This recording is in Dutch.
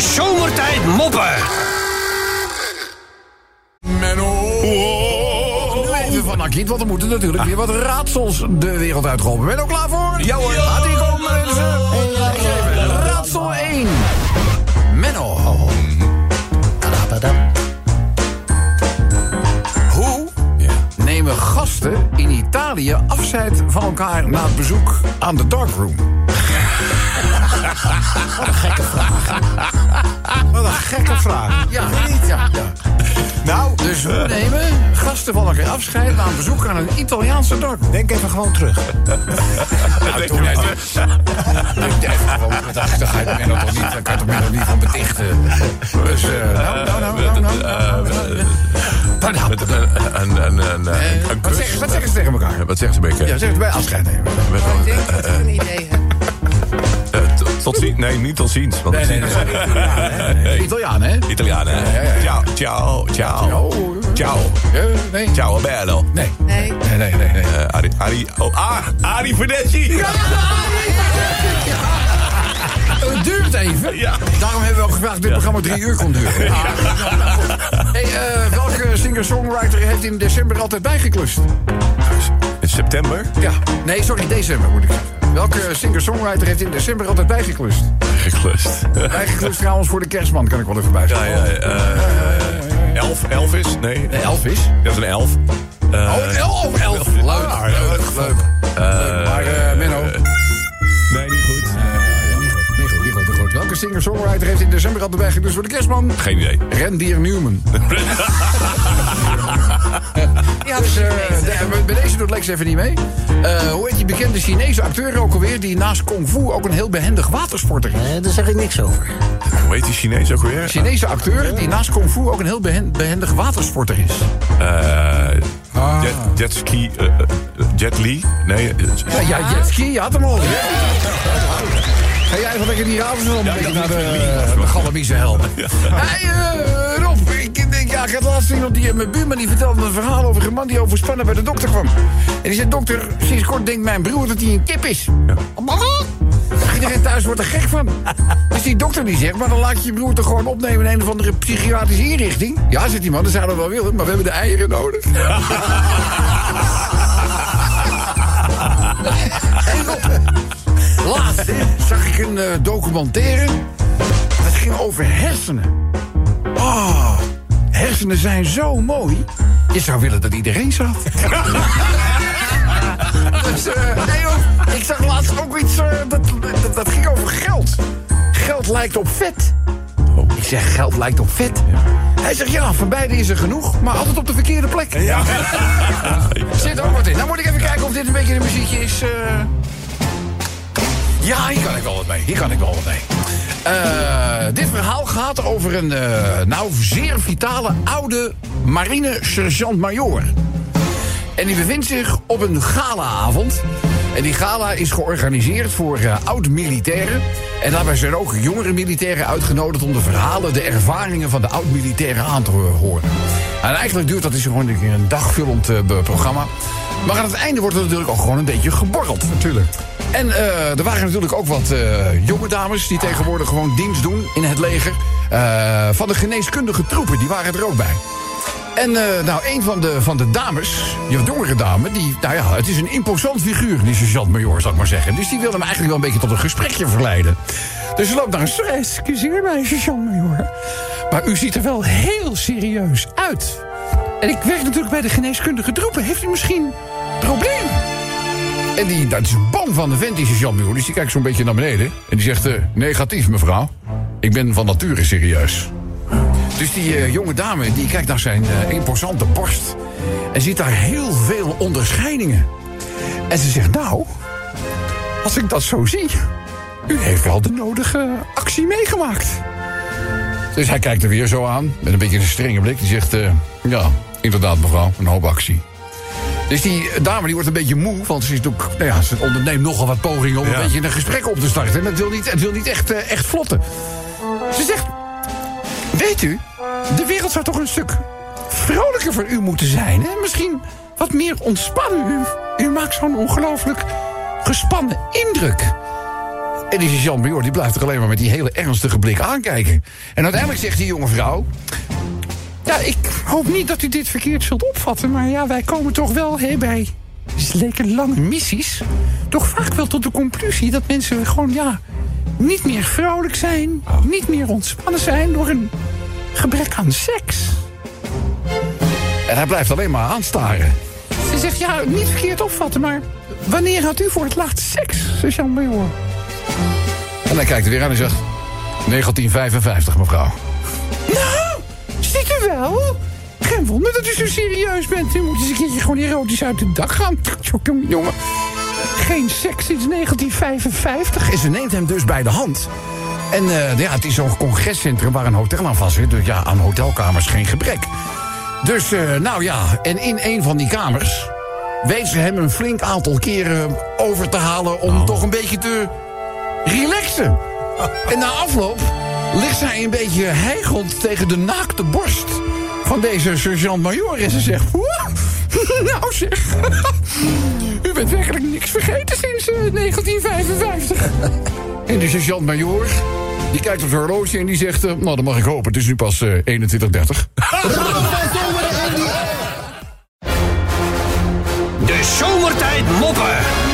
Zomertijd Moppen. Menno. Nu even van Akiet, want er moeten natuurlijk weer wat raadsels de wereld uitgeholpen. Ben je ook klaar voor? Ja hoor. Laat die komen mensen. Even Raadsel 1. Menno. Hoe nemen gasten in Italië afscheid van elkaar na het bezoek aan de darkroom? Wat een gekke vraag. Wat een gekke vraag. Ja, niet? Ja, ja. Nou, dus hoe nemen gasten van elkaar afscheid na een bezoek aan een Italiaanse darkroom? Denk even gewoon terug. Nou, toen net. Denk even gewoon, daar ga je toch niet, daar kan je toch meer nog niet van betichten. Dus, eh, nou, nou, nou, nou. Een, een, een, een, Eh, een Wat zeggen, wat zeggen ze tegen elkaar? Wat zeggen ze, Bekke? Ja, zeg het bij afscheid nemen. Ik een, denk dat ik een idee heb. Tot- ziens. Nee, niet tot ziens. Want Nee, nee, nee. nee. Italiaan, hè? Italianen, hè? Ciao, ciao, ciao. Ciao. nee. Ciao, bello. Nee. Nee. Nee, nee, nee. nee. Eh, Ari, Ari, oh, ah, Ari Verdetti. Het duurt even. Ja. Daarom hebben we ook gevraagd dat dit programma drie uur kon duren. Hey, eh, welke singer-songwriter heeft in december altijd bijgeklust? In september. Ja, nee, sorry, december moet ik zeggen. Welke singer-songwriter heeft in december altijd bijgeklust? Geklust. Bijgeklust trouwens voor de kerstman, kan ik wel even Ja, bijstellen. ja, eh, elf, Elvis? Nee. Nee, Elvis. Dat is een elf. Eh, Oh, elf, oh, elf. Leuk, Ah, leuk, leuk. Leuk. Maar, Menno... Nee, niet goed. Niet goed, niet goed, niet goed, niet goed. Welke singer-songwriter heeft in december altijd bijgeklust voor de kerstman? Geen idee. Rendier Newman. Ja, Dus, eh, bij deze doet Lex even niet mee. Eh, hoe heet die bekende Chinese acteur ook alweer... die naast kung fu ook een heel behendig watersporter is? Eh, daar zeg ik niks over. Hoe heet die Chinees ook weer? Chinese acteur die naast kung fu ook een heel behen- behendig watersporter is. Eh, jet, jetski. eh, eh, Jet Li? Nee. Ja, ja jetski, je had hem al. Ga jij even lekker die avond een beetje naar de, de Galamise helpen. Hey, eh, Rob, ik, ja, had laatst iemand die, mijn buurman die vertelde een verhaal over een man die overspannen bij de dokter kwam. En die zei, dokter, sinds kort denkt mijn broer dat hij een kip is. Iedereen thuis wordt er gek van. Dus die dokter die zegt, maar dan laat je je broer toch gewoon opnemen in een of andere psychiatrische inrichting? Ja, zegt die man, dat zouden we wel willen, maar we hebben de eieren nodig. Rob, Laatst hè, zag ik een eh, documentaire. Dat ging over hersenen. Oh, hersenen zijn zo mooi. Je zou willen dat iedereen zat. dus, eh, nee, joh, ik zag laatst ook iets. eh, dat, dat, dat ging over geld. Geld lijkt op vet. Ik zeg, geld lijkt op vet. Hij zegt, ja, van beide is er genoeg, maar altijd op de verkeerde plek. Ja. Zit ook wat in. Nou moet ik even kijken of dit een beetje een muziekje is. eh. Ja, hier kan ik wel wat mee. Hier kan ik wel wat mee. Eh, dit verhaal gaat over een, eh, nou, zeer vitale oude marine sergeant-majoor. En die bevindt zich op een galaavond. En die gala is georganiseerd voor eh, oud-militairen. En daarbij zijn ook jongere militairen uitgenodigd... om de verhalen, de ervaringen van de oud-militairen aan te horen. En eigenlijk duurt dat dus gewoon een dagvullend programma. Maar aan het einde wordt er natuurlijk ook gewoon een beetje geborreld. Natuurlijk. En eh, er waren natuurlijk ook wat eh, jonge dames... die tegenwoordig gewoon dienst doen in het leger. Eh, van de geneeskundige troepen, die waren er ook bij. En eh, nou, een van de, van de dames, die jongere dame, die, nou ja, het is een imposant figuur, die sergeant-major, zou ik maar zeggen. Dus die wil hem eigenlijk wel een beetje tot een gesprekje verleiden. Dus ze loopt naar een "Sorry, Excuseer mij, sergeant-major. Maar u ziet er wel heel serieus uit. En ik werk natuurlijk bij de geneeskundige troepen. Heeft u misschien een probleem? En die, dat is bang van de vent, die sergeant-major. Dus die kijkt zo'n beetje naar beneden. En die zegt, eh, negatief, mevrouw. Ik ben van nature serieus. Dus die eh, jonge dame die kijkt naar zijn eh, imposante borst. En ziet daar heel veel onderscheidingen. En ze zegt, nou, als ik dat zo zie... u heeft wel de nodige actie meegemaakt. Dus hij kijkt er weer zo aan, met een beetje een strenge blik. Die zegt, ja, inderdaad mevrouw, een hoop actie. Dus die dame die wordt een beetje moe, want ze, is natuurlijk, nou ja, ze onderneemt nogal wat pogingen... om Ja. een beetje een gesprek op te starten. En het wil niet, het wil niet echt, eh, echt vlotten. Ze zegt, weet u, de wereld zou toch een stuk vrolijker voor u moeten zijn. Hè? Misschien wat meer ontspannen. U, u maakt zo'n ongelooflijk gespannen indruk. En die sergeant-major die blijft er alleen maar met die hele ernstige blik aankijken. En uiteindelijk zegt die jonge vrouw... Ja, ik hoop niet dat u dit verkeerd zult opvatten... maar ja, wij komen toch wel hè, bij lekker lange missies... toch vaak wel tot de conclusie dat mensen gewoon, ja... niet meer vrolijk zijn, niet meer ontspannen zijn... door een gebrek aan seks. En hij blijft alleen maar aanstaren. Ze zegt, ja, niet verkeerd opvatten, maar... wanneer had u voor het laatst seks, sergeant major? En hij kijkt er weer aan en zegt... 1955, mevrouw. Nou, ziet u wel? Geen wonder dat u zo serieus bent. U moet eens een keertje gewoon erotisch uit het dak gaan. Jongen, geen seks sinds 1955. En ze neemt hem dus bij de hand. En uh, ja, het is zo'n congrescentrum waar een hotel aan vast zit. Dus ja, aan hotelkamers geen gebrek. Dus, uh, nou ja, en in een van die kamers... weet ze hem een flink aantal keren over te halen... om oh. toch een beetje te relaxen. En na afloop ligt zij een beetje heigend tegen de naakte borst van deze sergeant-major. En ze zegt... Nou zeg, u bent werkelijk niks vergeten sinds uh, 1955. En de sergeant-major, die kijkt op zijn horloge en die zegt... Uh, nou, dat mag ik hopen, het is nu pas uh, 21.30. De zomertijd moppen.